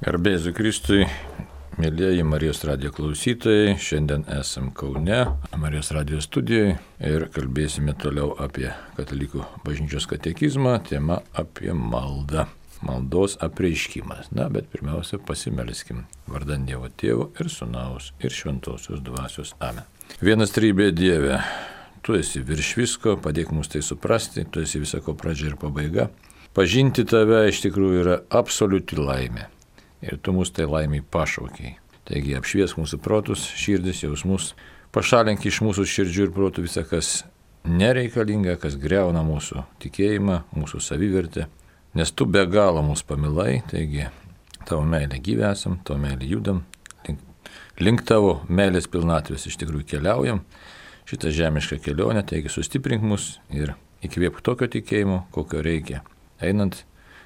Garbėsiu Kristui, mėlyjeji Marijos radijo klausytojai, šiandien esam Kaune, Marijos radijo studijoje ir kalbėsime toliau apie katalikų bažnyčios katekizmą, tema apie maldą. Maldos apreiškimas. Na, bet pirmiausia, pasimelskim vardant Dievo Tėvo ir Sūnaus ir Šventosios Dvasios. Amen. Vienas trybė Dieve, tu esi virš visko, padėk mums tai suprasti, tu esi visako pradžia ir pabaiga. Pažinti tave iš tikrųjų yra absoliuti laimė. Ir tu mus tai laimiai pašaukiai. Taigi apšvies mūsų protus, širdis, jausmus, pašalink iš mūsų širdžių ir protų visą, kas nereikalinga, kas greuna mūsų tikėjimą, mūsų savivertę nes tu be galo mus pamilai, taigi tavo meilė gyvesam, tavo meilė judam, link, link tavo meilės pilnatvės iš tikrųjų keliaujam, šitą žemišką kelionę, taigi sustiprink mus ir įkvėp tokio tikėjimo, kokio reikia, einant,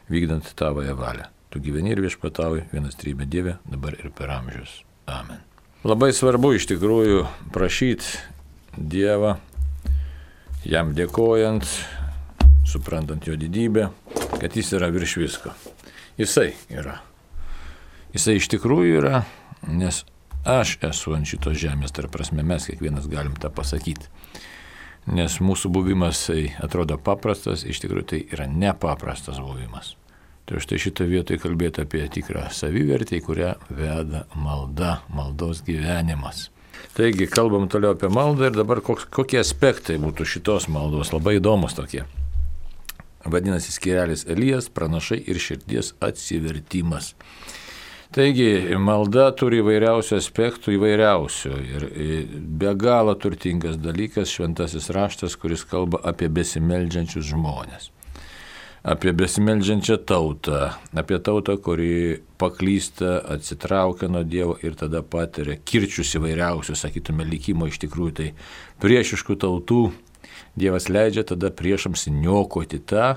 vykdant tavoje valią. Tu gyveni ir viešpatauji vienas trybė Dieve, dabar ir per amžius. Amen. Labai svarbu iš tikrųjų prašyti Dievą, jam dėkojant, suprantant jo didybę, kad jis yra virš visko. Jisai yra. Jisai iš tikrųjų yra, nes aš esu ant šitos žemės, tarp prasme mes kiekvienas galim tą pasakyti. Nes mūsų buvimas tai atrodo paprastas, iš tikrųjų tai yra nepaprastas buvimas. Tai štai šitą vietą kalbėti apie tikrą savivertę, kurią veda malda, maldos gyvenimas. Taigi, kalbam toliau apie maldą ir dabar koks, kokie aspektai būtų šitos maldos, labai įdomus tokie. Vadinasi, skirelis Elijas, pranašai ir širdies atsivertimas. Taigi, malda turi įvairiausių aspektų, įvairiausių ir be galo turtingas dalykas šventasis raštas, kuris kalba apie besimeldžiančius žmonės. Apie besimeldžiančią tautą, apie tautą, kuri paklysta, atsitraukia nuo Dievo ir tada patiria kirčius įvairiausius, sakytume, likimo iš tikrųjų tai priešiškų tautų Dievas leidžia tada priešams niokoti tą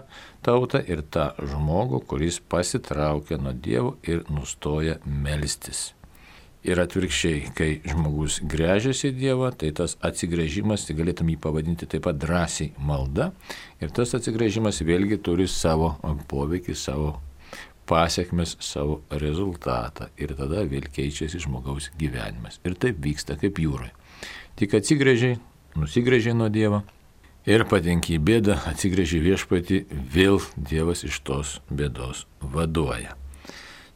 tautą ir tą žmogų, kuris pasitraukia nuo Dievo ir nustoja melstis. Ir atvirkščiai, kai žmogus grežiasi Dievą, tai tas atsigrėžimas, tai galėtum jį pavadinti taip pat drąsiai malda. Ir tas atsigrėžimas vėlgi turi savo poveikį, savo pasiekmes, savo rezultatą. Ir tada vėl keičiasi žmogaus gyvenimas. Ir taip vyksta kaip jūrai. Tik atsigrėžiai, nusigrėžiai nuo Dievo ir patenki į bėdą, atsigrėži viešpati, vėl Dievas iš tos bėdos vaduoja.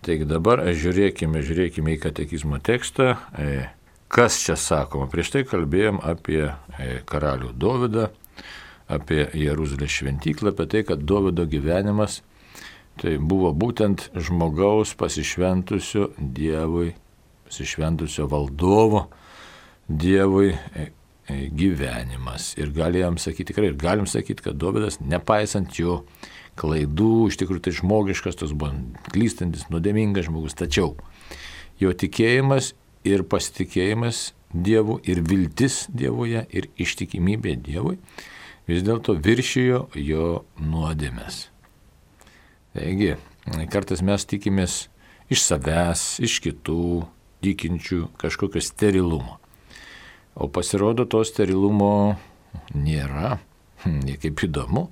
Taigi dabar žiūrėkime, žiūrėkime į katekizmo tekstą, e, kas čia sakoma. Prieš tai kalbėjom apie e, karalių Dovydą, apie Jeruzalės šventyklą, apie tai, kad Dovydo gyvenimas tai buvo būtent žmogaus pasišventusio Dievui, pasišventusio valdovo Dievui e, E, gyvenimas. Ir galėjom sakyti tikrai, ir galim sakyti, kad Dovydas, nepaisant jo klaidų, iš tikrųjų tai žmogiškas, tas buvo klystantis, nuodėmingas žmogus, tačiau jo tikėjimas ir pasitikėjimas Dievu ir viltis Dievuje ir ištikimybė Dievui vis dėlto viršijo jo nuodėmės. Taigi, kartais mes tikimės iš savęs, iš kitų tikinčių kažkokio sterilumo. O pasirodo, to sterilumo nėra. Niekaip įdomu.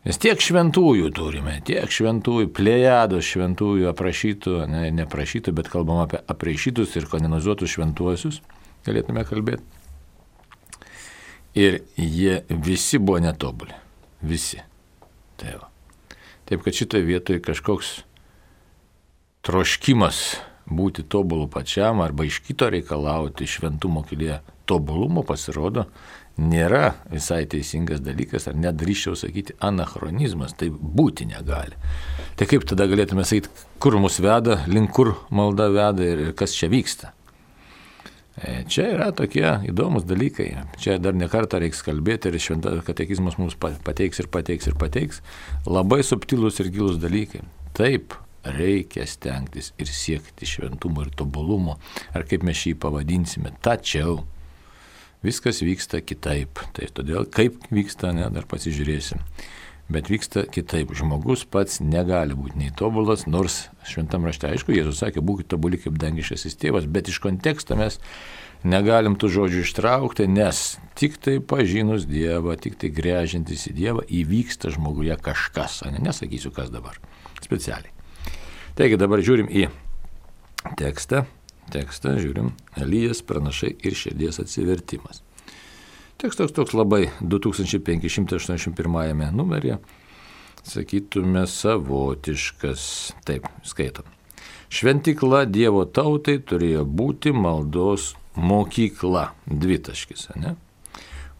Nes tiek šventųjų turime, tiek šventųjų, plėjados šventųjų aprašytų, ne, neprašytų, bet kalbam apie aprašytus ir kanonizuotus šventuosius, galėtume kalbėti. Ir jie visi buvo netobuli. Visi. Tai va. Taip kad šitoje vietoje kažkoks troškimas būti tobulu pačiam arba iš kito reikalauti šventumo kelyje tobulumo pasirodo nėra visai teisingas dalykas, ar net drįščiau sakyti anachronizmas, tai būti negali. Tai kaip tada galėtume sakyti, kur mus veda, link kur malda veda ir, ir kas čia vyksta. E, čia yra tokie įdomus dalykai. Čia dar nekartą reiks kalbėti ir šventas katekizmas mums pateiks ir pateiks ir pateiks. Labai subtilus ir gilus dalykai. Taip, reikia stengtis ir siekti šventumo ir tobulumo, ar kaip mes šį pavadinsime. Tačiau viskas vyksta kitaip. Tai todėl kaip vyksta, ne, dar pasižiūrėsim. Bet vyksta kitaip. Žmogus pats negali būti nei tobulas, nors šventam rašte aišku, Jėzus sakė, būkite tobuli kaip dangiškasis tėvas, bet iš konteksto mes negalim tų žodžių ištraukti, nes tik tai pažinus Dievą, tik tai grežintis į Dievą įvyksta žmoguje kažkas, ne, nesakysiu kas dabar, specialiai. Taigi dabar žiūrim į tekstą. Tekstą žiūrim Elijas, pranašai ir širdies atsivertimas. Tekstas toks labai 2581 numeryje, sakytume, savotiškas. Taip, skaitom. Šventikla Dievo tautai turėjo būti maldos mokykla. Dvitaškis, ne?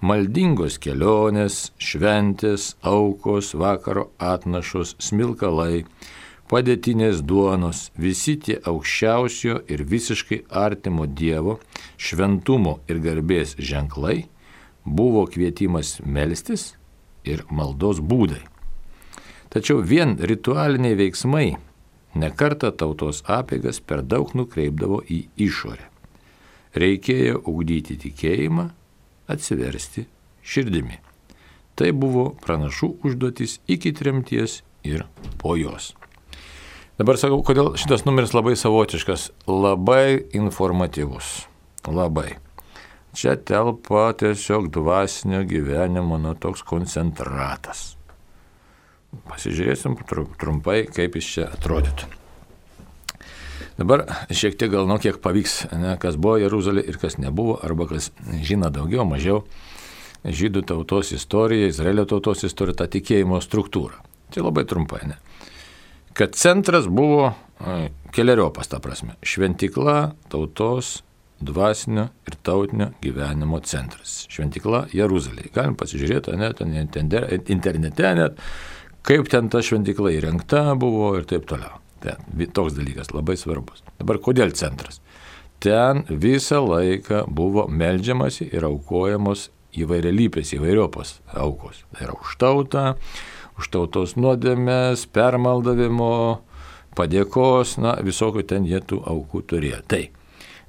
Maldingos kelionės, šventės, aukos, vakaro atnašos, smilkalai, padėtinės duonos, visi tie aukščiausio ir visiškai artimo Dievo šventumo ir garbės ženklai buvo kvietimas melstis ir maldos būdai. Tačiau vien ritualiniai veiksmai nekarta tautos apėgas per daug nukreipdavo į išorę. Reikėjo ugdyti tikėjimą, atsiversti širdimi. Tai buvo pranašų užduotis iki tremties ir po jos. Dabar sakau, kodėl šitas numeris labai savotiškas, labai informatyvus. Labai. Čia telpa tiesiog dvasinio gyvenimo, nu toks koncentratas. Pasižiūrėsim trumpai, kaip jis čia atrodytų. Dabar šiek tiek gal, nu, kiek pavyks, ne, kas buvo Jeruzalė ir kas nebuvo, arba kas žino daugiau, mažiau žydų tautos istoriją, Izraelio tautos istoriją, tą tikėjimo struktūrą. Čia labai trumpai, ne. Kad centras buvo keliariopas, ta prasme. Šventikla tautos dvasinio ir tautinio gyvenimo centras. Šventikla Jeruzalėje. Galim pasižiūrėti, net internete, net kaip ten ta šventikla įrengta buvo ir taip toliau. Ten, toks dalykas labai svarbus. Dabar kodėl centras? Ten visą laiką buvo melžiamasi ir aukojamos įvairialypės, įvairiopos aukos. Tai yra už tautą, už tautos nuodėmės, permaldavimo, padėkos, na, visokių ten jie tų aukų turėjo. Tai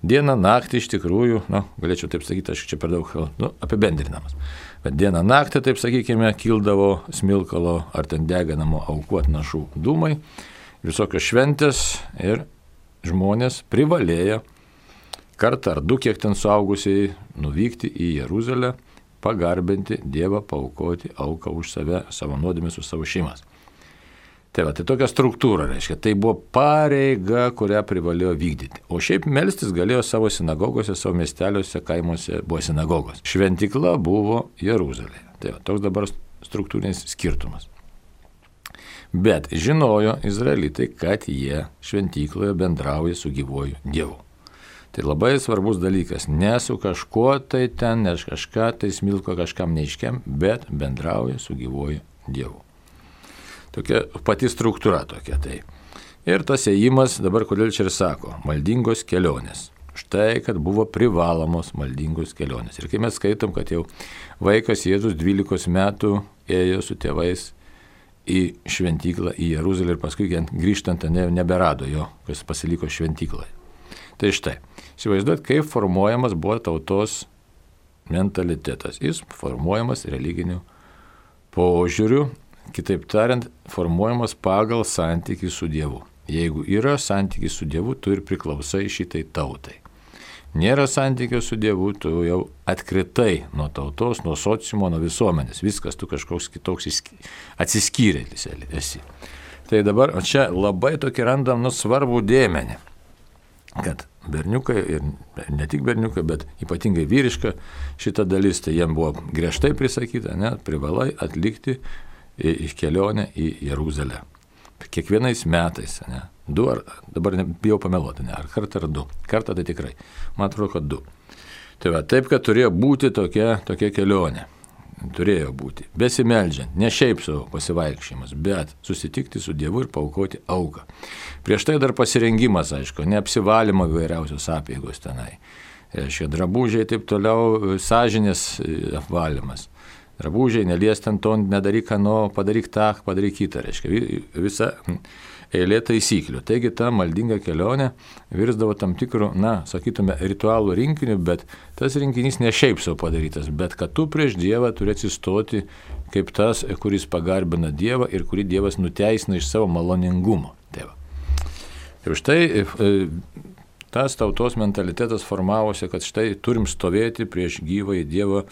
dieną, naktį iš tikrųjų, na, galėčiau taip sakyti, aš čia per daug nu, apibendrinamas. Bet dieną, naktį, taip sakykime, kildavo smilkalo ar ten deginamo aukų atnašų dūmai, visokios šventės ir žmonės privalėjo kartą ar du, kiek ten suaugusiai, nuvykti į Jeruzalę, pagarbinti Dievą, paukoti auką už save, savo nuodėmės, už savo šeimas. Tai va, tai tokia struktūra reiškia, tai buvo pareiga, kurią privalėjo vykdyti. O šiaip melstis galėjo savo sinagogose, savo miesteliuose, kaimuose buvo sinagogos. Šventikla buvo Jeruzalėje. Tai va, toks dabar struktūrinis skirtumas. Bet žinojo izraelitai, kad jie šventykloje bendrauja su gyvoju Dievu. Tai labai svarbus dalykas. Ne su kažkuo tai ten, ne kažką tai smilko kažkam neiškiam, bet bendrauja su gyvoju Dievu. Tokia pati struktūra tokia tai. Ir tas ėjimas, dabar kodėl čia ir sako, maldingos kelionės. Štai, kad buvo privalomos maldingos kelionės. Ir kai mes skaitom, kad jau vaikas Jėzus 12 metų ėjo su tėvais į šventyklą, į Jeruzalę ir paskui grįžtant ne, neberado jo, kas pasiliko šventykloje. Tai štai, įsivaizduot, kaip formuojamas buvo tautos mentalitetas. Jis formuojamas religiniu požiūriu Kitaip tariant, formuojamas pagal santykių su Dievu. Jeigu yra santykiai su Dievu, tu ir priklausai šitai tautai. Nėra santykio su Dievu, tu jau atkritai nuo tautos, nuo sociumo, nuo visuomenės. Viskas tu kažkoks kitoks atsiskyrėlis esi. Tai dabar čia labai tokį randam nu svarbų dėmenį, kad berniukai ir ne tik berniukai, bet ypatingai vyriška šita dalis, tai jiem buvo griežtai prisakyta, net privalai atlikti į kelionę į Jeruzalę. Kiekvienais metais, ne? Du ar, dabar bijau pameluoti, ne? Ar kartą ar du. Kartą tai tikrai. Man atrodo, kad du. Tai va, taip, kad turėjo būti tokia, tokia kelionė. Turėjo būti. Besimeldžiant, ne šiaip savo pasivaikščiojimas, bet susitikti su Dievu ir paukoti auką. Prieš tai dar pasirengimas, aišku, neapsivalymo įvairiausios apėgos tenai. Reiškia, drabužiai taip toliau, sąžinės apvalymas drabužiai, nelies ten to, nedaryk ano, padaryk tą, padaryk kitą, reiškia, visa eilė taisyklių. Taigi ta maldinga kelionė virsdavo tam tikrų, na, sakytume, ritualų rinkiniu, bet tas rinkinys ne šiaip savo padarytas, bet kad tu prieš Dievą turi atsistoti kaip tas, kuris pagarbina Dievą ir kurį Dievas nuteisina iš savo maloningumo. Tai va. Ir štai e, tas tautos mentalitetas formavosi, kad štai turim stovėti prieš gyvąjį Dievą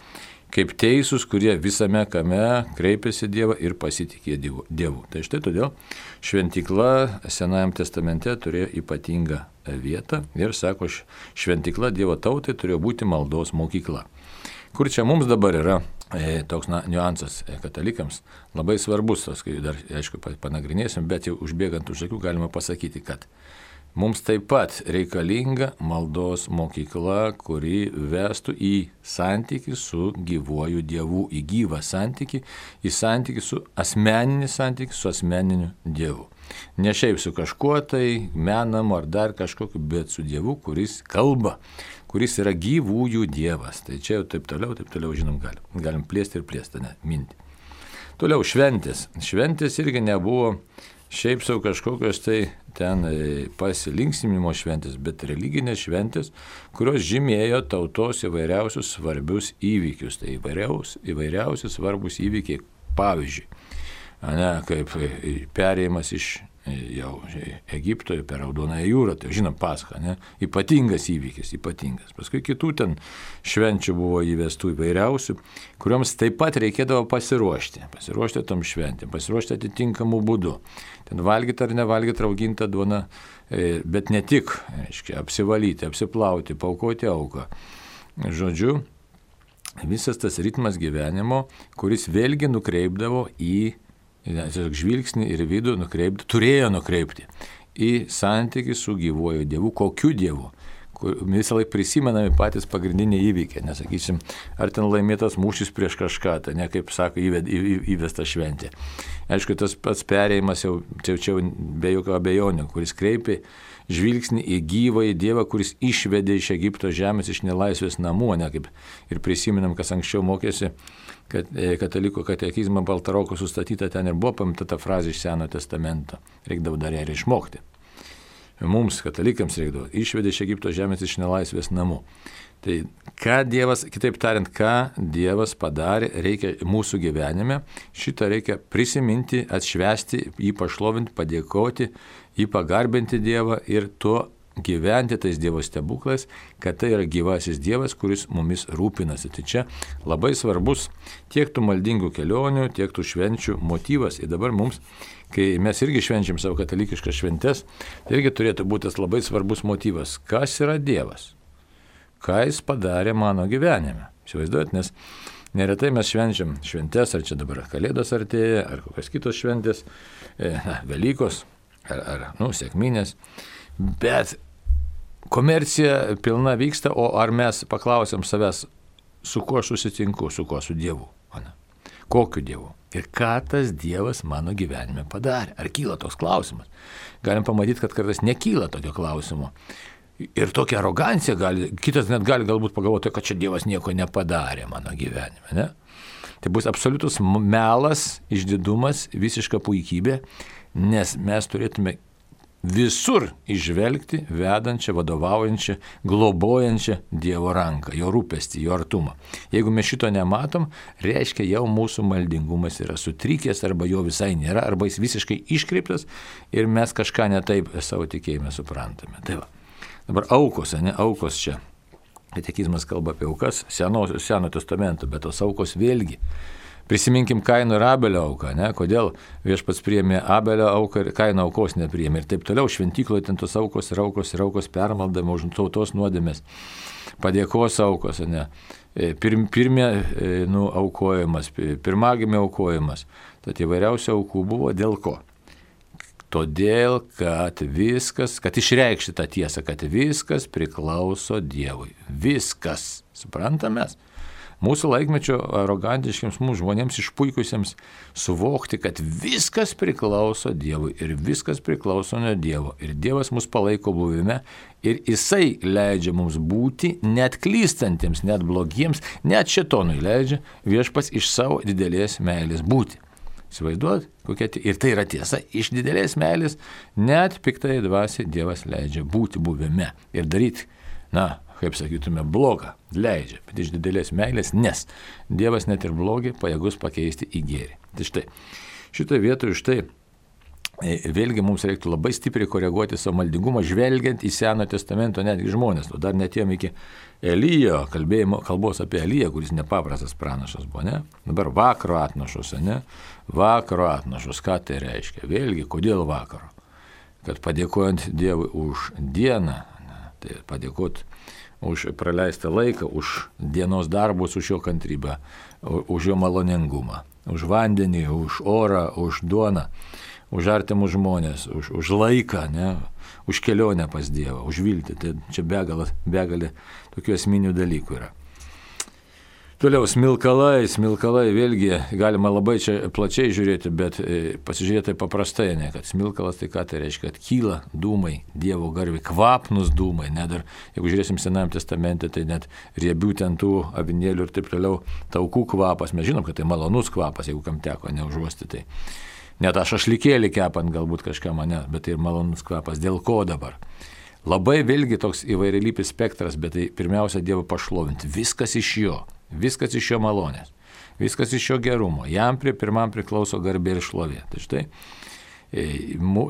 kaip teisūs, kurie visame kame kreipiasi Dievą ir pasitikė Dievu. Tai štai todėl šventikla Senajame testamente turėjo ypatingą vietą ir sako, šventikla Dievo tautai turėjo būti maldos mokykla. Kur čia mums dabar yra e, toks na, niuansas e, katalikams, labai svarbus, tos, kai dar, aišku, panagrinėsim, bet jau užbėgant už akių galima pasakyti, kad Mums taip pat reikalinga maldos mokykla, kuri vestų į santyki su gyvuoju Dievu, į gyvą santyki, į santyki su asmeninį santyki su asmeniniu Dievu. Ne šiaip su kažkuo tai menamu ar dar kažkokiu, bet su Dievu, kuris kalba, kuris yra gyvųjų Dievas. Tai čia jau taip toliau, taip toliau žinom, galim, galim plėsti ir plėsti, ne, mintį. Toliau šventės. Šventės irgi nebuvo šiaip savo kažkokios tai ten e, pasilinksminimo šventės, bet religinės šventės, kurios žymėjo tautos įvairiausius svarbius įvykius. Tai įvairiaus, įvairiausi svarbus įvykiai, pavyzdžiui, ne, kaip e, perėjimas iš jau Egipto per Raudonąją jūrą, tai žinom paską, ne? ypatingas įvykis, ypatingas. Paskui kitų ten švenčių buvo įvestų įvairiausių, kuriuoms taip pat reikėdavo pasiruošti, pasiruošti tam šventėm, pasiruošti atitinkamų būdų. Ten valgyti ar nevalgyti raugintą duoną, e, bet ne tik, reiškia, apsivalyti, apsiplauti, paukoti auką. Žodžiu, visas tas ritmas gyvenimo, kuris vėlgi nukreipdavo į tiesiog žvilgsnį ir vidų nukreipti, turėjo nukreipti į santykių su gyvuoju Dievu, kokiu Dievu. Visą laiką prisimenami patys pagrindiniai įvykiai, nesakysim, ar ten laimėtas mūšis prieš kažką, tai ne kaip sako įvesta šventė. Aišku, tas pats perėjimas jau, čia jau be jokio abejonių, kuris kreipia žvilgsnį į gyvą į Dievą, kuris išvedė iš Egipto žemės, iš nelaisvės namų, ne kaip ir prisimenam, kas anksčiau mokėsi kad e, katalikų katekizmą Baltaroko sustatyta ten ir buvo pamta ta frazė iš Seno testamento. Reikdavo dar ją ir išmokti. Mums, katalikams, reikdavo išvedė iš Egipto žemės iš nelaisvės namų. Tai ką Dievas, kitaip tariant, ką Dievas padarė, reikia mūsų gyvenime, šitą reikia prisiminti, atšvesti, jį pašlovinti, padėkoti, jį pagarbinti Dievą ir tuo gyventi tais Dievo stebuklais, kad tai yra gyvasis Dievas, kuris mumis rūpinasi. Tai čia labai svarbus tiek tų maldingų kelionių, tiek tų švenčių motyvas. Ir dabar mums, kai mes irgi švenčiam savo katalikiškas šventes, tai irgi turėtų būti tas labai svarbus motyvas. Kas yra Dievas? Ką jis padarė mano gyvenime? Įsivaizduojat, nes neretai mes švenčiam šventes, ar čia dabar Kalėdos artėja, ar kokios kitos šventės, e, na, Velykos, ar, ar nu, sėkminės. Bet komercija pilna vyksta, o ar mes paklausėm savęs, su kuo susitinku, su kuo su Dievu? Ana. Kokiu Dievu? Ir ką tas Dievas mano gyvenime padarė? Ar kyla toks klausimas? Galim pamatyti, kad kartais nekyla tokio klausimo. Ir tokia arogancija gali, kitas net gali galbūt pagalvoti, kad čia Dievas nieko nepadarė mano gyvenime. Ne? Tai bus absoliutus melas, išdidumas, visiška puikybė, nes mes turėtume visur išvelgti vedančią, vadovaujančią, globojančią Dievo ranką, jo rūpestį, jo artumą. Jeigu mes šito nematom, reiškia jau mūsų maldingumas yra sutrikęs, arba jo visai nėra, arba jis visiškai iškreiptas ir mes kažką netaip savo tikėjime suprantame. Tai va. Dabar aukos, ne aukos čia. Katekizmas kalba apie aukas, seno, seno testamento, bet tos aukos vėlgi Prisiminkim Kaino ir Abelio auką, ne? kodėl viešpats priėmė Abelio auką ir Kaino aukos nepriėmė. Ir taip toliau šventykloje ten tos aukos ir aukos ir aukos permaldama už tautos nuodėmės. Padėkos aukos, ne? E, pirm, pirmie e, nu, aukojimas, pirmagimė aukojimas. Tad įvairiausių aukų buvo dėl ko? Todėl, kad viskas, kad išreikšti tą tiesą, kad viskas priklauso Dievui. Viskas. Suprantamės? Mūsų laikmečio arogantiškiams mūsų žmonėms išpuikusiems suvokti, kad viskas priklauso Dievui ir viskas priklauso nuo Dievo. Ir Dievas mus palaiko buvime ir Jisai leidžia mums būti net klystantiems, net blogiems, net šitonui leidžia viešpas iš savo didelės meilės būti. Įsivaizduot, kokia ir tai yra tiesa, iš didelės meilės net piktai dvasiai Dievas leidžia būti buvime ir daryti, na, kaip sakytume, blogą leidžia, bet iš didelės meilės, nes Dievas net ir blogį pajėgus pakeisti į gėrį. Tai štai, šitoje vietoje štai e, vėlgi mums reiktų labai stipriai koreguoti savo maldingumą, žvelgiant į Seno testamento netgi žmonės. O dar netėjom iki Elyjo, kalbėjimo, kalbos apie Elyją, kuris nepaprastas pranašas buvo, ne? Dabar vakaro atnašos, ne? Vakaro atnašos, ką tai reiškia? Vėlgi, kodėl vakaro? Kad padėkojant Dievui už dieną, ne? tai padėkot už praleistą laiką, už dienos darbus, už jo kantrybę, už jo maloningumą, už vandenį, už orą, už duoną, už artimus žmonės, už, už laiką, ne? už kelionę pas Dievą, už viltį. Tai čia begalė, begalė tokių esminių dalykų yra. Toliau smilkalai, smilkalai, vėlgi galima labai čia plačiai žiūrėti, bet e, pasižiūrėti paprastai, ne, kad smilkalas tai ką tai reiškia, kad kyla dūmai, Dievo garbi, kvapnus dūmai, net dar, jeigu žiūrėsim Senam testamente, tai net riebių ten tų avinėlių ir taip toliau, taukų kvapas, mes žinom, kad tai malonus kvapas, jeigu kam teko neužuosti tai. Net aš ašlikėlį kepant galbūt kažką mane, bet tai ir malonus kvapas, dėl ko dabar. Labai vėlgi toks įvairialypis spektras, bet tai pirmiausia Dievo pašlovinti, viskas iš jo. Viskas iš jo malonės, viskas iš jo gerumo. Jam prie pirmam priklauso garbė ir šlovė. Tai štai e,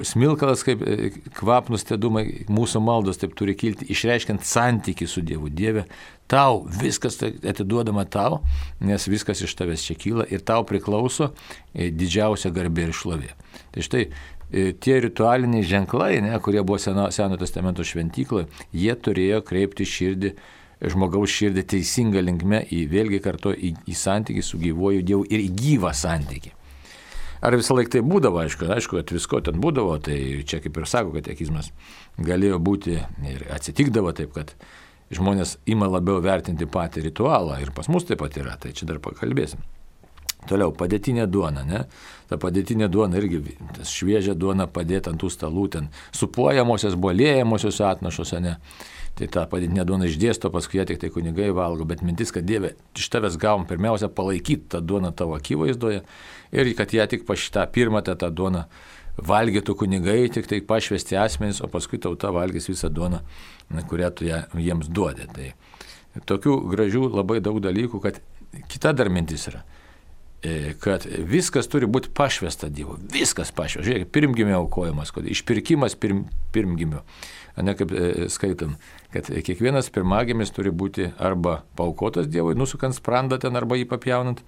smilkalas kaip e, kvapnus tėdumai, mūsų maldos taip turi kilti, išreiškiant santyki su Dievu. Dieve, tau viskas tai atiduodama tau, nes viskas iš tavęs čia kyla ir tau priklauso e, didžiausia garbė ir šlovė. Tai štai tie ritualiniai ženklai, ne, kurie buvo Seno, Seno testamento šventykloje, jie turėjo kreipti širdį žmogaus širdį teisinga linkme į vėlgi kartu į, į santykį su gyvuoju Dievu ir į gyvą santykį. Ar visą laiką tai būdavo, aišku, aišku, kad visko ten būdavo, tai čia kaip ir sako, kad ekizmas galėjo būti ir atsitikdavo taip, kad žmonės ima labiau vertinti patį ritualą ir pas mus taip pat yra, tai čia dar pakalbėsim. Toliau, padėtinė duona, ne? Ta padėtinė duona irgi, tas šviežia duona padėta ant tų stalų, ten supuojamosios, bolėjamosios atnašose, ne? Tai tą padėtinę duoną išdėsto, paskui ją tik tai kunigai valgo, bet mintis, kad Dieve, iš tavęs gavom pirmiausia palaikyti tą duoną tavo akivaizdoje ir kad ją tik pašitą pirmą tą, tą duoną valgytų kunigai, tik tai pašvesti asmenys, o paskui tauta valgys visą duoną, kurią tu ją, jiems duodė. Tai tokių gražių labai daug dalykų, kad kita dar mintis yra e, kad viskas turi būti pašvesta Dievo. Viskas pašvesta. Žiūrėk, pirmgimio aukojimas, kad išpirkimas pirm, pirmgimio ne kaip e, skaitom, kad kiekvienas pirmagimis turi būti arba paukotas Dievui, nusukant sprandą ten arba jį papjaunant,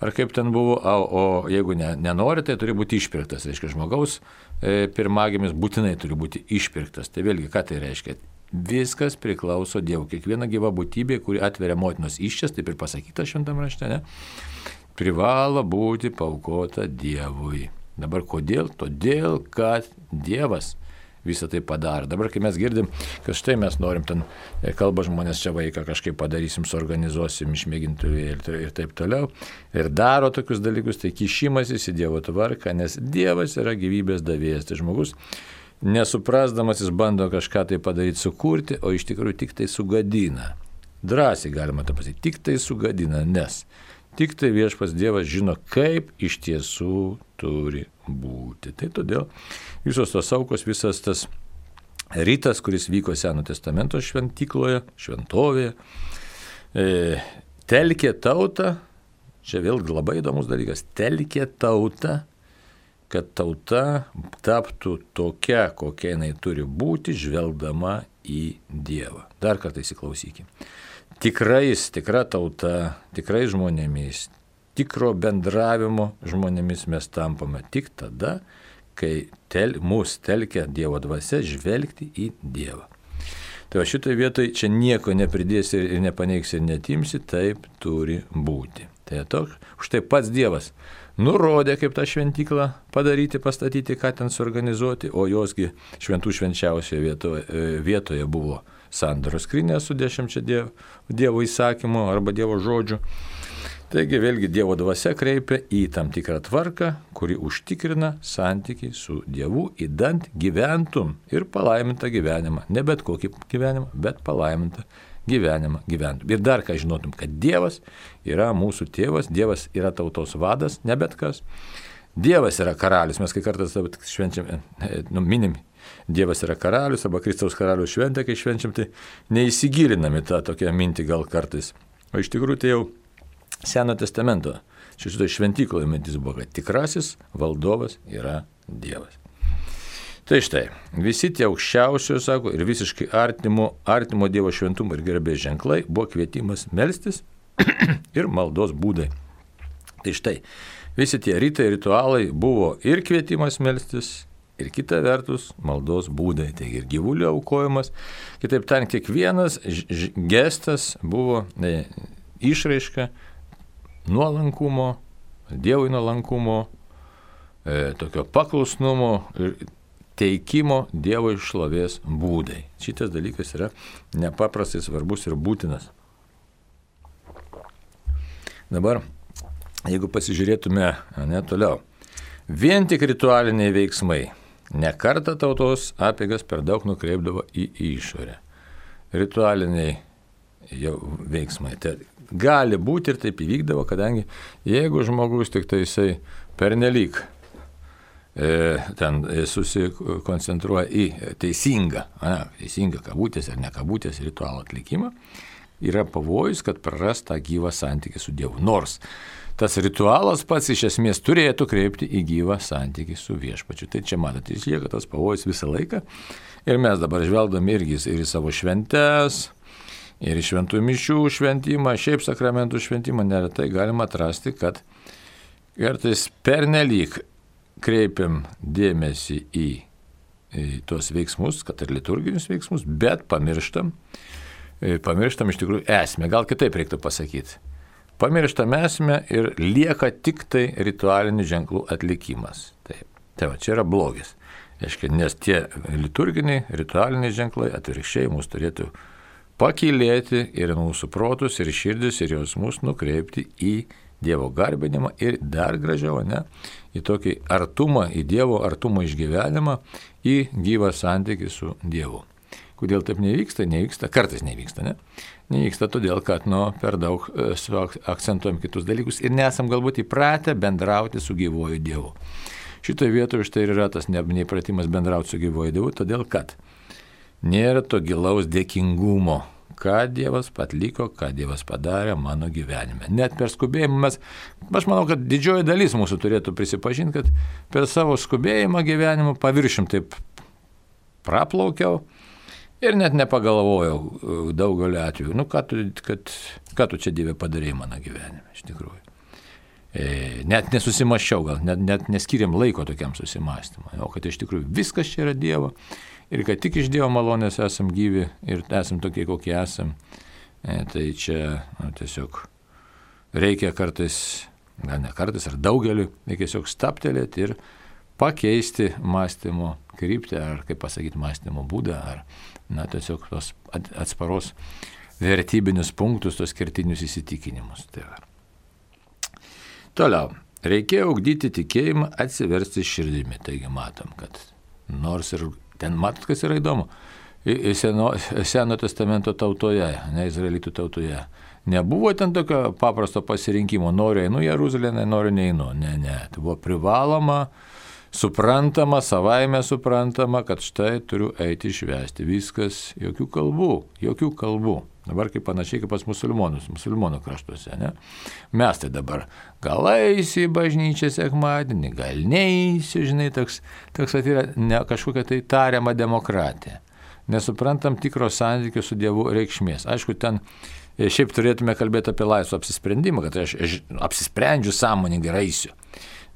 ar kaip ten buvo, o, o jeigu ne, nenori, tai turi būti išpirktas. Reiškia, žmogaus e, pirmagimis būtinai turi būti išpirktas. Tai vėlgi, ką tai reiškia? Viskas priklauso Dievui. Kiekviena gyva būtybė, kuri atveria motinos iščias, taip ir pasakyta šventame rašte, ne, privalo būti paukota Dievui. Dabar kodėl? Todėl, kad Dievas visą tai padarė. Dabar, kai mes girdim, kad štai mes norim ten, e, kalba žmonės čia vaiką kažkaip padarysim, suorganizuosim, išmėgintuvį ir, ir taip toliau, ir daro tokius dalykus, tai kišimasis į Dievo tvarką, nes Dievas yra gyvybės davėjas. Tai žmogus nesuprasdamas jis bando kažką tai padaryti, sukurti, o iš tikrųjų tik tai sugadina. Drąsiai galima tą pasakyti, tik tai sugadina, nes tik tai viešpas Dievas žino, kaip iš tiesų turi būti. Tai todėl visos tos aukos, visas tas rytas, kuris vyko Seno testamento šventykloje, šventovėje, e, telkė tautą, čia vėlgi labai įdomus dalykas, telkė tautą, kad tauta taptų tokia, kokia jinai turi būti, žvelgdama į Dievą. Dar kartą įsiklausykime. Tikrais, tikra tauta, tikrai žmonėmis, tikro bendravimo žmonėmis mes tampame tik tada, kai tel, mus telkia Dievo dvasia žvelgti į Dievą. Tai va šitoje vietoje čia nieko nepridėsi ir nepaneigsi ir netimsi, taip turi būti. Tai toks, už tai pats Dievas nurodė, kaip tą šventyklą padaryti, pastatyti, ką ten suorganizuoti, o josgi šventų švenčiausioje vietoje, vietoje buvo sandaros skrinė su dešimčia dievo, dievo įsakymu arba Dievo žodžiu. Taigi vėlgi Dievo dvasia kreipia į tam tikrą tvarką, kuri užtikrina santykiai su Dievu, įdant gyventum ir palaimintą gyvenimą. Ne bet kokį gyvenimą, bet palaimintą gyvenimą gyventum. Ir dar ką žinotum, kad Dievas yra mūsų tėvas, Dievas yra tautos vadas, ne bet kas. Dievas yra karalius, mes kai kartais švenčiam, e, nu, minim, Dievas yra karalius arba Kristaus karalius šventė, kai švenčiam, tai neįsigilinami tą tokią mintį gal kartais. O iš tikrųjų tai jau Seno testamento šitoje šventykloje mintis buvo, kad tikrasis valdovas yra Dievas. Tai štai, visi tie aukščiausios, sako, ir visiškai artimo, artimo Dievo šventumo ir gerbės ženklai buvo kvietimas melstis ir maldos būdai. Tai štai, visi tie rytai ritualai buvo ir kvietimas melstis, ir kita vertus maldos būdai, tai ir gyvulio aukojimas. Kitaip tariant, kiekvienas gestas buvo ne, išraiška nuolankumo, Dievui nuolankumo, e, tokio paklusnumo ir teikimo Dievo išlovės būdai. Šitas dalykas yra nepaprastai svarbus ir būtinas. Dabar, jeigu pasižiūrėtume ne toliau, vien tik ritualiniai veiksmai nekarta tautos apėgas per daug nukreipdavo į išorę. Ritualiniai jau veiksmai. Tai gali būti ir taip įvykdavo, kadangi jeigu žmogus tik tai jisai pernelyg e, ten susikoncentruoja į teisingą, ne, teisingą kabutės ar nekabutės ritualo atlikimą, yra pavojus, kad praras tą gyvą santykį su Dievu. Nors tas ritualas pats iš esmės turėtų kreipti į gyvą santykį su viešpačiu. Tai čia matote, jis lieka tas pavojus visą laiką. Ir mes dabar žvelgdami irgi ir į savo šventes, ir į šventų mišių šventimą, šiaip sakramentų šventimą, neretai galima atrasti, kad kartais pernelyg kreipiam dėmesį į, į tuos veiksmus, kad ir liturginius veiksmus, bet pamirštam, pamirštam iš tikrųjų esmę, gal kitaip reiktų pasakyti. Pamirštam esmę ir lieka tik tai ritualinių ženklų atlikimas. Taip. Tai va, čia yra blogis. Aiškia, nes tie liturginiai, ritualiniai ženklai atvirkščiai mus turėtų pakilėti ir mūsų protus, ir širdis, ir jausmus nukreipti į Dievo garbinimą ir dar gražiau, ne, į tokį artumą, į Dievo artumo išgyvenimą, į gyvą santykį su Dievu. Kodėl taip nevyksta? Nevyksta, kartais nevyksta, ne? Nevyksta todėl, kad nu, per daug e, akcentuojam kitus dalykus ir nesam galbūt įpratę bendrauti su gyvoju Dievu. Šitoje vietoje štai ir yra tas neįpratimas bendrauti su gyvoju Dievu, todėl kad nėra to gilaus dėkingumo, ką Dievas atliko, ką Dievas padarė mano gyvenime. Net per skubėjimą mes, aš manau, kad didžioji dalis mūsų turėtų prisipažinti, kad per savo skubėjimą gyvenimo paviršim taip praplaukiau Ir net nepagalvojau e, daugeliu atveju, nu ką tu, kad, ką tu čia Dieve padarėjai mano gyvenime, iš tikrųjų. E, net nesusimaščiau, gal net, net neskiriam laiko tokiam susimastymui, o kad iš tikrųjų viskas čia yra Dievo ir kad tik iš Dievo malonės esam gyvi ir esam tokie, kokie esam. E, tai čia nu, tiesiog reikia kartais, gal ne kartais, ar daugeliu, reikia tiesiog staptelėti ir pakeisti mąstymo kryptį, ar kaip pasakyti, mąstymo būdą, ar na, tiesiog tos atsparos vertybinius punktus, tos kertinius įsitikinimus. Tai va. Toliau, reikėjo ugdyti tikėjimą, atsiversti širdimi. Taigi matom, kad nors ir ten matot, kas yra įdomu, Seno, Seno testamento tautoje, ne Izraelitų tautoje, nebuvo ten tokio paprasto pasirinkimo, noriu einu Jeruzalę, noriu neinu. Ne, ne, tai buvo privaloma suprantama, savaime suprantama, kad štai turiu eiti švesti. Viskas, jokių kalbų, jokių kalbų. Dabar kaip panašiai kaip pas musulmonus, musulmonų kraštuose. Ne? Mes tai dabar gal eisi į bažnyčią sekmadienį, gal neįsi, žinai, toks, toks yra ne, kažkokia tai tariama demokratija. Nesuprantam tikro santykio su Dievu reikšmės. Aišku, ten e, šiaip turėtume kalbėti apie laisvą apsisprendimą, kad aš apsisprendžiu sąmoningai. E,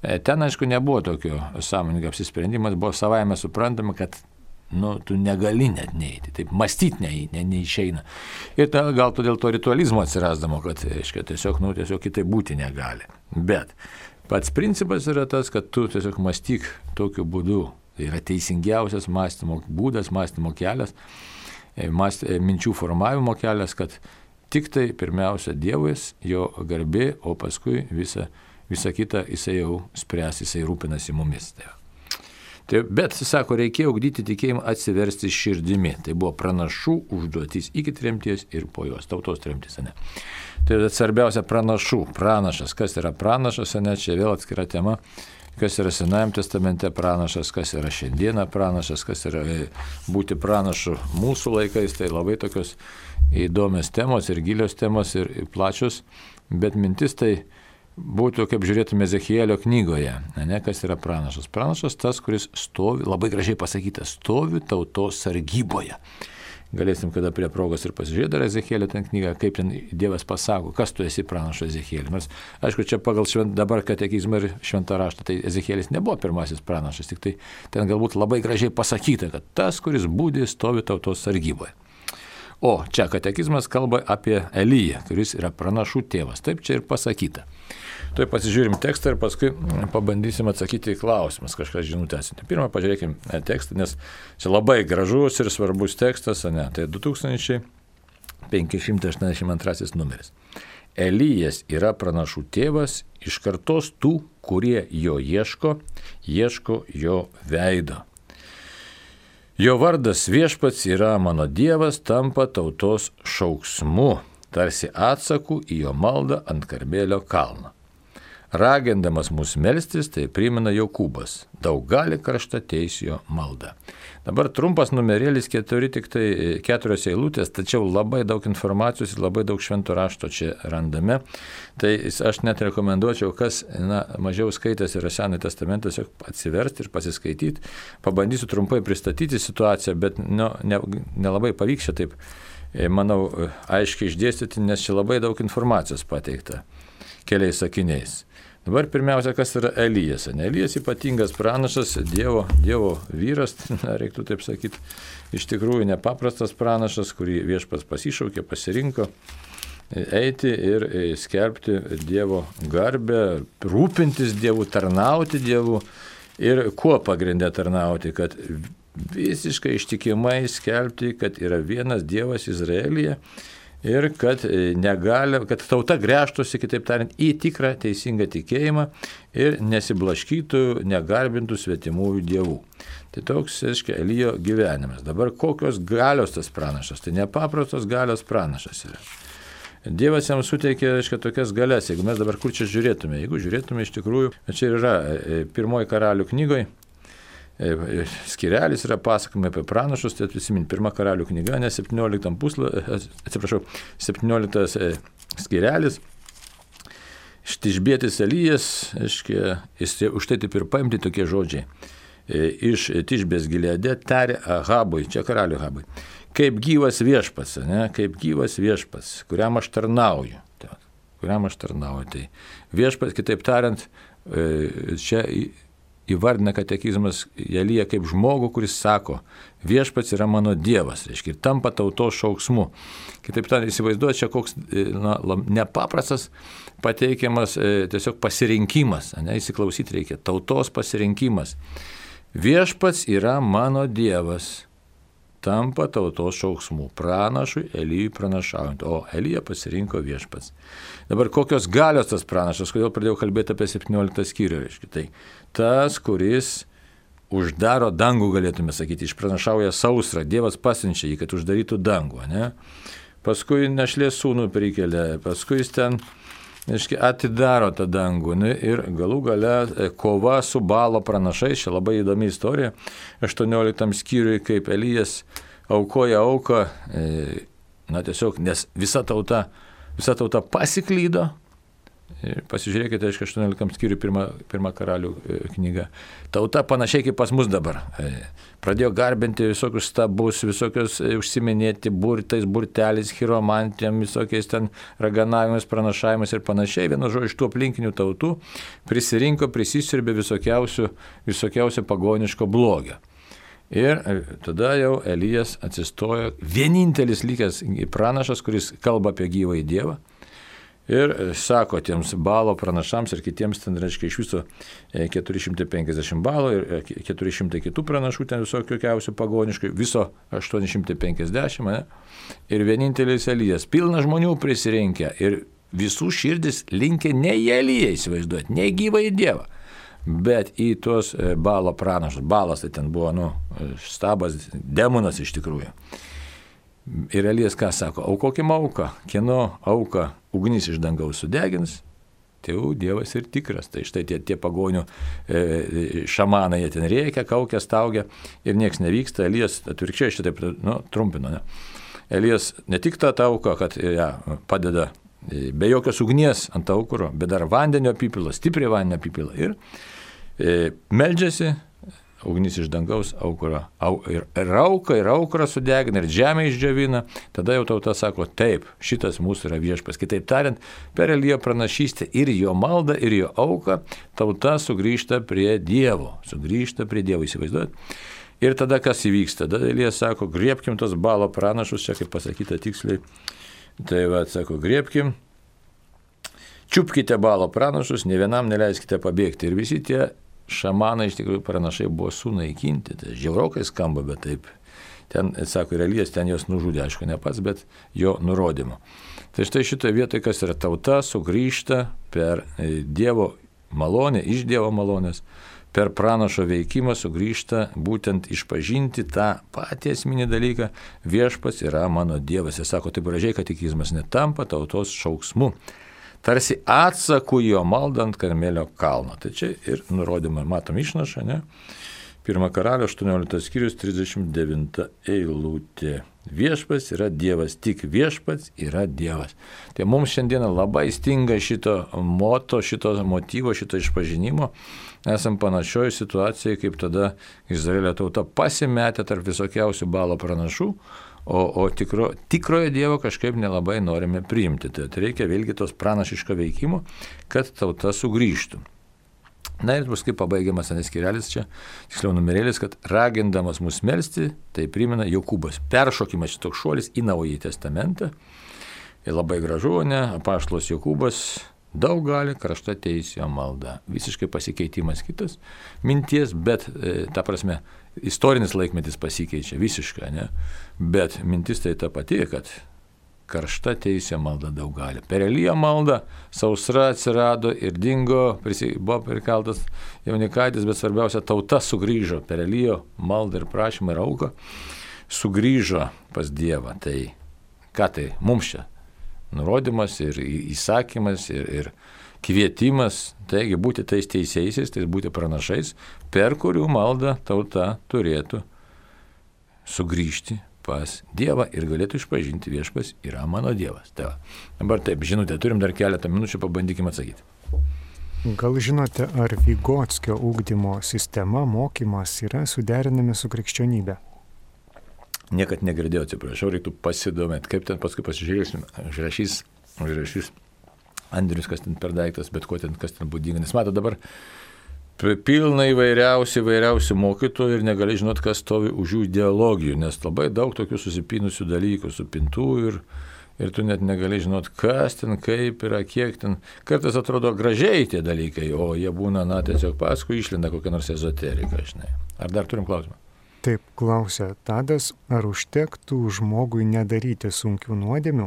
ten, aišku, nebuvo tokio sąmoningo apsisprendimas, buvo savaime suprantama, kad nu, tu negali net neįti, taip mąstyti ne, ne, neišeina. Ir ta, gal todėl to ritualizmo atsirasdamo, kad reiškia, tiesiog, nu, tiesiog kitaip būti negali. Bet pats principas yra tas, kad tu tiesiog mąstyk tokiu būdu. Tai yra teisingiausias mąstymo būdas, mąstymo kelias, e, mąst, e, minčių formavimo kelias, kad tik tai pirmiausia Dievas, jo garbė, o paskui visa Visa kita jisai jau spręs, jisai rūpinasi mumis. Tai, tai, bet, sako, reikėjo ugdyti tikėjimą atsiversti širdimi. Tai buvo pranašų užduotis iki tremties ir po jos, tautos tremties, ne. Tai svarbiausia pranašų, pranašas, kas yra pranašas, ne, čia vėl atskira tema kas yra Senajame testamente pranašas, kas yra šiandieną pranašas, kas yra e, būti pranašu mūsų laikais, tai labai tokios įdomios temos ir gilios temos ir plačios, bet mintis tai būtų, kaip žiūrėtume Zechielio knygoje, ne, kas yra pranašas. Pranašas tas, kuris stovi, labai gražiai pasakyta, stovi tautos sargyboje. Galėsim kada prie progos ir pasižiūrėti dar Ezechielio ten knygą, kaip ten Dievas pasako, kas tu esi pranašas Ezechielį. Nors, aišku, čia pagal švent, dabar katekizmą ir šventą raštą, tai Ezechielis nebuvo pirmasis pranašas, tik tai ten galbūt labai gražiai pasakyta, kad tas, kuris būdė, stovi tautos sargyboje. O čia katekizmas kalba apie Elyją, kuris yra pranašų tėvas. Taip čia ir pasakyta. Tuoj pasižiūrim tekstą ir paskui pabandysim atsakyti į klausimus, kažkas žinutės. Pirmą pažiūrėkim e, tekstą, nes čia labai gražus ir svarbus tekstas, ne? Tai 2582 numeris. Elijas yra pranašų tėvas iš kartos tų, kurie jo ieško, ieško jo veido. Jo vardas viešpats yra mano Dievas, tampa tautos šauksmu, tarsi atsaku į jo maldą ant Karmelio kalno. Ragindamas mus melstis, tai primena Jokūbas. Daug gali karšta teisėjo malda. Dabar trumpas numerėlis, keturi tik tai e, keturios eilutės, tačiau labai daug informacijos ir labai daug švento rašto čia randame. Tai aš net rekomenduočiau, kas na, mažiau skaitęs yra Senąjį testamentą, tiesiog atsiversti ir pasiskaityti. Pabandysiu trumpai pristatyti situaciją, bet nu, nelabai ne pavyks čia taip, e, manau, e, aiškiai išdėstyti, nes čia labai daug informacijos pateikta keliais sakiniais. Dabar pirmiausia, kas yra Elijas. Elijas ypatingas pranašas, Dievo, Dievo vyras, na, reiktų taip sakyti, iš tikrųjų nepaprastas pranašas, kurį viešpas pasišaukė, pasirinko eiti ir skelbti Dievo garbę, rūpintis Dievu, tarnauti Dievu ir kuo pagrindė tarnauti, kad visiškai ištikimai skelbti, kad yra vienas Dievas Izraelyje ir kad, e, negali, kad tauta grėžtųsi, kitaip tariant, į tikrą teisingą tikėjimą ir nesiblaškytų, negarbintų svetimųjų dievų. Tai toks, aiškiai, Elijo gyvenimas. Dabar kokios galios tas pranašas? Tai nepaprastos galios pranašas yra. Dievas jam suteikė, aiškiai, tokias galias. Jeigu mes dabar kur čia žiūrėtume, jeigu žiūrėtume iš tikrųjų, čia yra e, pirmoji karalių knygoje, E, e, skirelis yra pasakojimai apie pranašus, tai prisimint pirmą karalių knygą, ne 17 puslapį, e, atsiprašau, 17 skirelis. Štižbėtis Elijas, aiškiai, jis už tai taip ir paimti tokie žodžiai. Iš Tižbės gilėdė tarė Ahabui, čia karalių Ahabui, kaip gyvas viešpas, ne, kaip gyvas viešpas, kuriam aš tarnauju. Tai, kuriam aš tarnauju. Tai viešpas, kitaip tariant, čia įvardina katekizmas Jelyje kaip žmogų, kuris sako, viešpats yra mano Dievas, reiškia, ir tampa tautos šauksmu. Kitaip tariant, įsivaizduoju, čia koks e, na, nepaprastas pateikiamas e, tiesiog pasirinkimas, ne, įsiklausyti reikia, tautos pasirinkimas. Viešpats yra mano Dievas tampa tautos šauksmu, pranašui Elyjui pranašaujant, o Elyja pasirinko viešpats. Dabar kokios galios tas pranašas, kodėl pradėjau kalbėti apie 17 skyrių, reiškia, tai tas, kuris uždaro dangų, galėtume sakyti, išpranašauja sausrą, Dievas pasiunčia jį, kad uždarytų dangų, ne? Paskui našlės sūnų prikelia, paskui jis ten Iški, atidaro tą dangų ne, ir galų gale e, kova su balo pranašais, čia labai įdomi istorija, 18 skyriui, kaip Elijas aukoja auką, e, na tiesiog, nes visa tauta, visa tauta pasiklydo, pasižiūrėkite, aišku, 18 skyrių pirmą, pirmą karalių e, knygą. Tauta panašiai kaip pas mus dabar. E, pradėjo garbinti visokius stabus, visokius e, užsiminėti burtais, burtelis, chiromantijom, visokiais ten raganavimais, pranašavimais ir panašiai. Vienu žodžiu, iš tų aplinkinių tautų prisirinko, prisisirbė visokiausių, visokiausių pagoniško blogio. Ir tada jau Elijas atsistojo, vienintelis likęs pranašas, kuris kalba apie gyvąjį Dievą Ir e, sako tiems balo pranašams ir kitiems ten, reiškia, iš viso 450 e, balo ir 400 e, kitų pranašų ten visokių kiausių pagoniškai, viso 850, ne? ir vienintelis Elijas, pilna žmonių prisirinkę ir visų širdis linkė ne į Eliją įsivaizduoti, ne gyvą į Dievą, bet į tuos balo pranašus. Balas tai ten buvo, nu, stabas, demonas iš tikrųjų. Ir Elijas ką sako, aukokim auką, kieno auką ugnis iš dangaus sudegins, tai jau Dievas ir tikras. Tai štai tie, tie pagonių e, šamanai, jie ten reikia, kaukia, staugia ir niekas nevyksta. Elijas atvirkščiai šitaip nu, trumpino. Ne? Elijas ne tik tą auką, kad ją padeda e, be jokios ugnies ant aukuro, bet dar vandenio apipilą, stipriai vandenio apipilą. Ir e, meldžiasi, ugnis iš dangaus aukurą, au, ir, ir auką, ir aukurą sudegina, ir žemę išdžiavina, tada jau tauta sako, taip, šitas mūsų yra viešpas. Kitaip tariant, per Elijo pranašystę ir jo maldą, ir jo auką, tauta sugrįžta prie Dievo, sugrįžta prie Dievo, įsivaizduojat. Ir tada kas įvyksta? Tada Elijas sako, griebkim tos balo pranašus, čia kaip pasakyta tiksliai. Tai va, sako, griebkim, čiupkite balo pranašus, ne vienam neleiskite pabėgti. Ir visi tie šamanai iš tikrųjų pranašai buvo sunaikinti. Tai žiaurokai skamba, bet taip. Ten, sako, ir Elijas ten juos nužudė, aišku, ne pats, bet jo nurodymu. Tai štai šitoje vietoje, kas yra tauta, sugrįžta per e, Dievo malonę, iš Dievo malonės, per pranašo veikimą sugrįžta būtent išpažinti tą patį esminį dalyką, viešpas yra mano Dievas. Jis sako taip gražiai, kad tikizmas netampa tautos šauksmu tarsi atsaku jo maldant Karmelio kalno. Tai čia ir nurodymą matom išnašą, ne? Pirmą karalio 18 skyrius 39 eilutė. Viešpats yra Dievas, tik viešpats yra Dievas. Tai mums šiandieną labai stinga šito moto, šito motyvo, šito išpažinimo. Esam panašioje situacijoje, kaip tada Izraelio tauta pasimetė tarp visokiausių balo pranašų, o, o tikro, tikrojo Dievo kažkaip nelabai norime priimti. Tai reikia vėlgi tos pranašiško veikimo, kad tauta sugrįžtų. Na ir paskui pabaigiamas aneskirelis čia, tiksliau numerėlis, kad ragindamas mus melstį, tai primena Jokūbas. Peršokimas šitoks šuolis į Naująjį Testamentą. Ir labai gražu, ne, apaštlos Jokūbas daug gali, krašta teisėjo malda. Visiškai pasikeitimas kitas minties, bet, e, ta prasme, istorinis laikmetis pasikeičia visiškai, ne? bet mintis tai ta pati, kad karšta teisė malda daug gali. Per Eliją maldą sausra atsirado ir dingo, prisi, buvo prikaltas jaunikaitis, bet svarbiausia, tauta sugrįžo per Elijo maldą ir prašymą ir auką, sugrįžo pas Dievą. Tai ką tai mums čia? Nurodymas ir įsakymas ir, ir kvietimas, taigi būti tais teisėjais, tai būti pranašais, per kurių maldą tauta turėtų sugrįžti pas Dievą ir galėtų išpažinti viešpas yra mano Dievas. Tai va. Dabar taip, žinote, turim dar keletą minučių, pabandykime atsakyti. Gal žinote, ar Vygotskio ūkdymo sistema, mokymas yra suderinami su krikščionybė? Niekad negirdėjau, atsiprašau, reiktų pasidomėti, kaip ten paskui pasižiūrėsim, užrašys, užrašys Andrius, kas ten per daiktas, bet ko ten, kas ten būdinga. Nes mato dabar pilna įvairiausių, įvairiausių mokytojų ir negali žinot, kas stovi už jų ideologijų, nes labai daug tokių susipinusių dalykų, supintų ir, ir tu net negali žinot, kas ten, kaip yra, kiek ten. Kartais atrodo gražiai tie dalykai, o jie būna, na, tiesiog paskui išlenda kokią nors ezoteriką, žinai. Ar dar turim klausimą? Taip, klausia Tadas, ar užtektų žmogui nedaryti sunkių nuodėmių,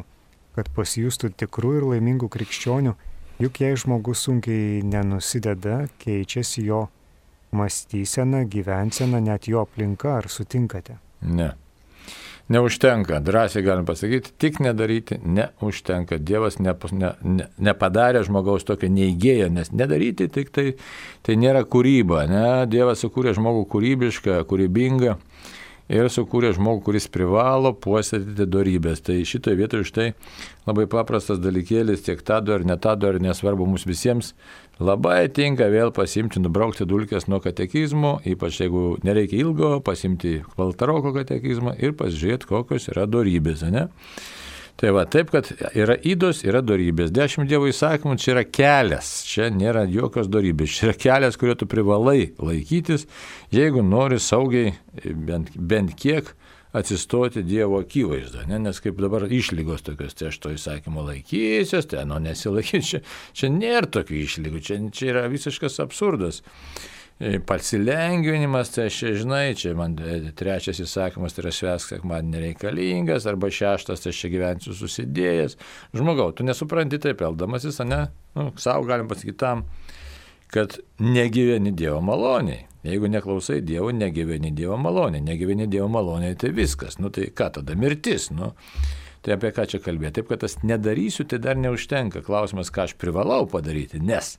kad pasijustų tikrų ir laimingų krikščionių, juk jei žmogus sunkiai nenusideda, keičiasi jo mąstysena, gyvensena, net jo aplinka, ar sutinkate? Ne. Neužtenka, drąsiai galim pasakyti, tik nedaryti neužtenka. Dievas ne, ne, ne, nepadarė žmogaus tokio neįgėjo, nes nedaryti tik tai, tai nėra kūryba. Ne? Dievas sukūrė žmogų kūrybišką, kūrybingą ir sukūrė žmogų, kuris privalo puoselėti darybės. Tai šitoje vietoje štai labai paprastas dalykėlis, tiek tą dar, ne tą dar, nesvarbu mums visiems, labai tinka vėl pasimti, nubraukti dulkės nuo katekizmo, ypač jeigu nereikia ilgo, pasimti valtaroko katekizmą ir pasižiūrėti, kokios yra darybės. Ne? Tai va, taip, kad yra įdos, yra darybės. Dešimt dievo įsakymų čia yra kelias, čia nėra jokios darybės, čia yra kelias, kurio tu privalai laikytis, jeigu nori saugiai bent, bent kiek atsistoti Dievo akivaizdą, ne? nes kaip dabar išlygos tokios, tai aš to įsakymo laikysiuos, tai nu nesilaikysiu, čia, čia nėra tokių išlygų, čia, čia yra visiškas absurdas. E, Pasilengvinimas, tai aš žinai, čia man e, trečias įsakymas, tai yra švesk, kad man nereikalingas, arba šeštas, tai aš čia gyvensiu susidėjęs. Žmogau, tu nesupranti taip eldamasis, ne? Nu, savo galim pasakyti tam, kad negyveni Dievo maloniai. Jeigu neklausai Dievo, negyveni Dievo maloniai. Negyveni Dievo maloniai, tai viskas. Nu tai ką tada mirtis? Nu, tai apie ką čia kalbėti? Taip, kad tas nedarysiu, tai dar neužtenka. Klausimas, ką aš privalau padaryti, nes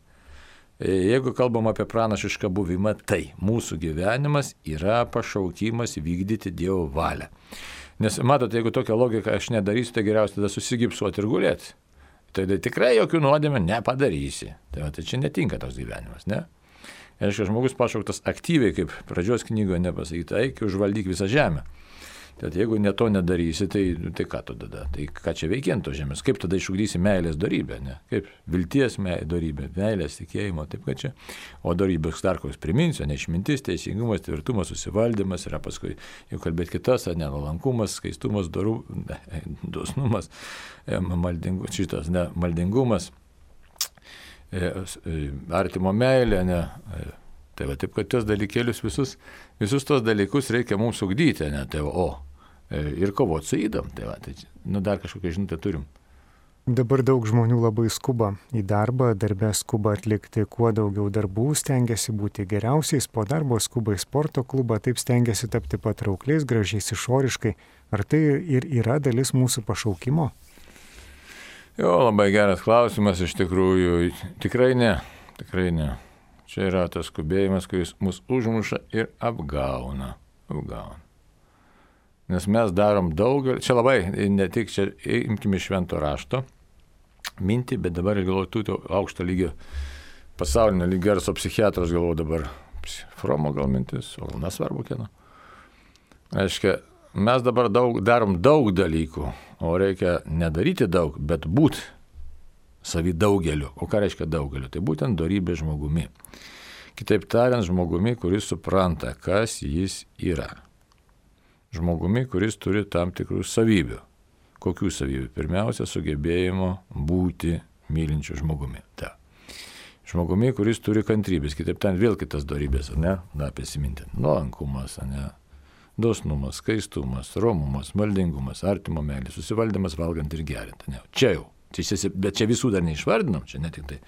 jeigu kalbam apie pranašišką buvimą, tai mūsų gyvenimas yra pašaukimas vykdyti Dievo valią. Nes matote, jeigu tokią logiką aš nedarysiu, tai geriausia tada susigipsuoti ir gulėti. tai, tai tikrai jokių nuodėmė nepadarysi. Tai, tai čia netinka toks gyvenimas, ne? Reiškia, žmogus pašauktas aktyviai, kaip pradžios knygoje nepasakyta, eik užvaldyk visą žemę. Tad jeigu ne to nedarysi, tai, tai ką tada? Tai ką čia veikiant to žemės? Kaip tada išugdysi meilės darybę? Ne? Kaip vilties darybė, meilės tikėjimo, taip kad čia. O darybės dar koks priminsiu, neišmintis, teisingumas, tvirtumas, susivaldymas yra paskui, jau kalbėti kitas, ne, nuolankumas, skaistumas, dorų, ne, dosnumas, e, maldingu, šitas, ne, maldingumas, e, e, artimo meilė, ne. Tai va, taip, kad tos dalykėlius visus, visus tos dalykus reikia mums ugdyti, ne, tai va, o, ir kovoti su įdom, tai va, tai nu, dar kažkokią žinutę turim. Dabar daug žmonių labai skuba į darbą, darbę skuba atlikti kuo daugiau darbų, stengiasi būti geriausiais, po darbo skuba į sporto klubą, taip stengiasi tapti patraukliais, gražiais išoriškai. Ar tai ir yra dalis mūsų pašaukimo? Jo, labai geras klausimas iš tikrųjų. Tikrai ne, tikrai ne. Čia yra tas skubėjimas, kuris mus užmuša ir apgauna. apgauna. Nes mes darom daugelį, čia labai, ne tik čia, imkime švento rašto mintį, bet dabar galvoju, tu aukšto lygio, pasaulinio lygio garso psichiatras galvoju dabar, Fromo gal mintis, o gal nesvarbu kieno. Aiškia, mes dabar daug, darom daug dalykų, o reikia nedaryti daug, bet būti savi daugeliu. O ką reiškia daugeliu? Tai būtent darybė žmogumi. Kitaip tariant, žmogumi, kuris supranta, kas jis yra. Žmogumi, kuris turi tam tikrų savybių. Kokių savybių? Pirmiausia, sugebėjimo būti mylinčiu žmogumi. Ta. Žmogumi, kuris turi kantrybės, kitaip ten vėl kitas darybės, ne? Na, prisiminti. Nuolankumas, ne? Dosnumas, skaistumas, romumas, maldingumas, artimo meilė, susivaldymas valgant ir gerinti. Ne? Čia jau bet čia visų dar neišvardinom, čia ne tik tai.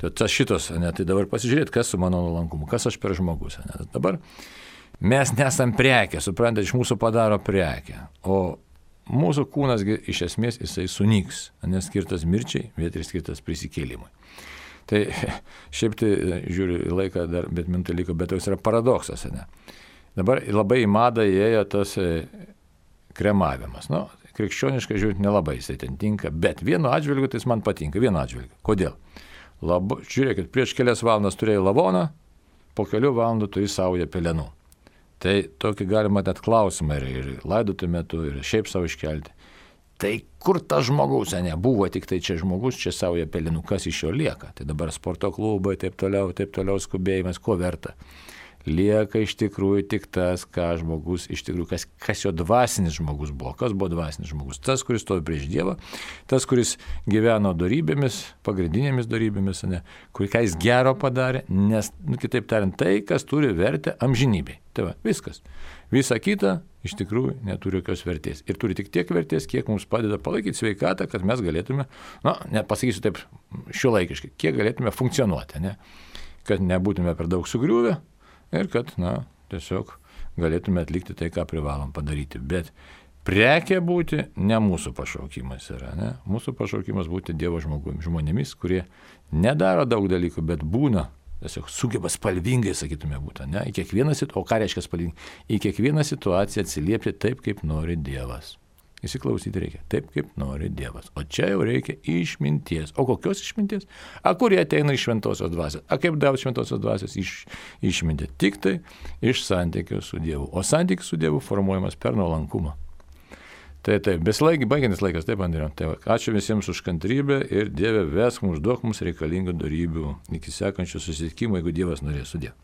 Tai tas šitos, ne, tai dabar pasižiūrėt, kas su mano nuolankumu, kas aš per žmogus. Ne. Dabar mes nesam prekė, suprantate, iš mūsų padaro prekę. O mūsų kūnasgi iš esmės jisai sunyks, nes skirtas mirčiai, bet ir skirtas prisikėlimui. Tai šiaip tai žiūriu į laiką dar, bet mintai liko, bet toks yra paradoksas. Ne? Dabar labai į madą įėjo tas e, kremavimas. Nu, krikščioniškai žiūrint nelabai jisai ten tinka, bet vienu atžvilgiu tai jis man patinka, vienu atžvilgiu. Kodėl? Labu, žiūrėkit, prieš kelias valandas turėjai lavoną, po kelių valandų turi saują pelenų. Tai tokį galima net klausimą ir, ir laidotų metu, ir šiaip savo iškelti. Tai kur tas žmogus, ne, buvo tik tai čia žmogus, čia sauja pelenų, kas iš jo lieka. Tai dabar sporto klubai, taip toliau, taip toliau skubėjimas, ko verta lieka iš tikrųjų tik tas, ką žmogus iš tikrųjų, kas, kas jo dvasinis žmogus buvo. Kas buvo dvasinis žmogus? Tas, kuris stovi prieš Dievą, tas, kuris gyveno darybėmis, pagrindinėmis darybėmis, ne, kur ką jis gero padarė, nes, nu, kitaip tariant, tai, kas turi vertę amžinybei. Tai va, viskas. Visa kita iš tikrųjų neturi jokios vertės. Ir turi tik tiek vertės, kiek mums padeda palaikyti sveikatą, kad mes galėtume, na, nepasakysiu taip šiuolaikiškai, kiek galėtume funkcionuoti, ne? kad nebūtume per daug sugriuvę, ir kad, na, tiesiog galėtume atlikti tai, ką privalom padaryti. Bet prekė būti ne mūsų pašaukimas yra, ne? Mūsų pašaukimas būti Dievo žmogumi, žmonėmis, kurie nedaro daug dalykų, bet būna, tiesiog sugeba spalvingai, sakytume, būti, ne? Į kiekvieną situaciją, o ką reiškia spalvingai? Į kiekvieną situaciją atsiliepti taip, kaip nori Dievas. Įsiklausyti reikia taip, kaip nori Dievas. O čia jau reikia išminties. O kokios išminties? A, kurie ateina iš šventosios dvasios. A, kaip davė šventosios dvasios iš, išmintį? Tik tai iš santykio su Dievu. O santykis su Dievu formuojamas per nuolankumą. Tai taip, beslaigi, baigiantis laikas, taip, Andriu. Tai va, ačiū visiems už kantrybę ir Dieve, vesk mums, duok mums reikalingų darybių iki sekančio susitikimo, jeigu Dievas norės sudė.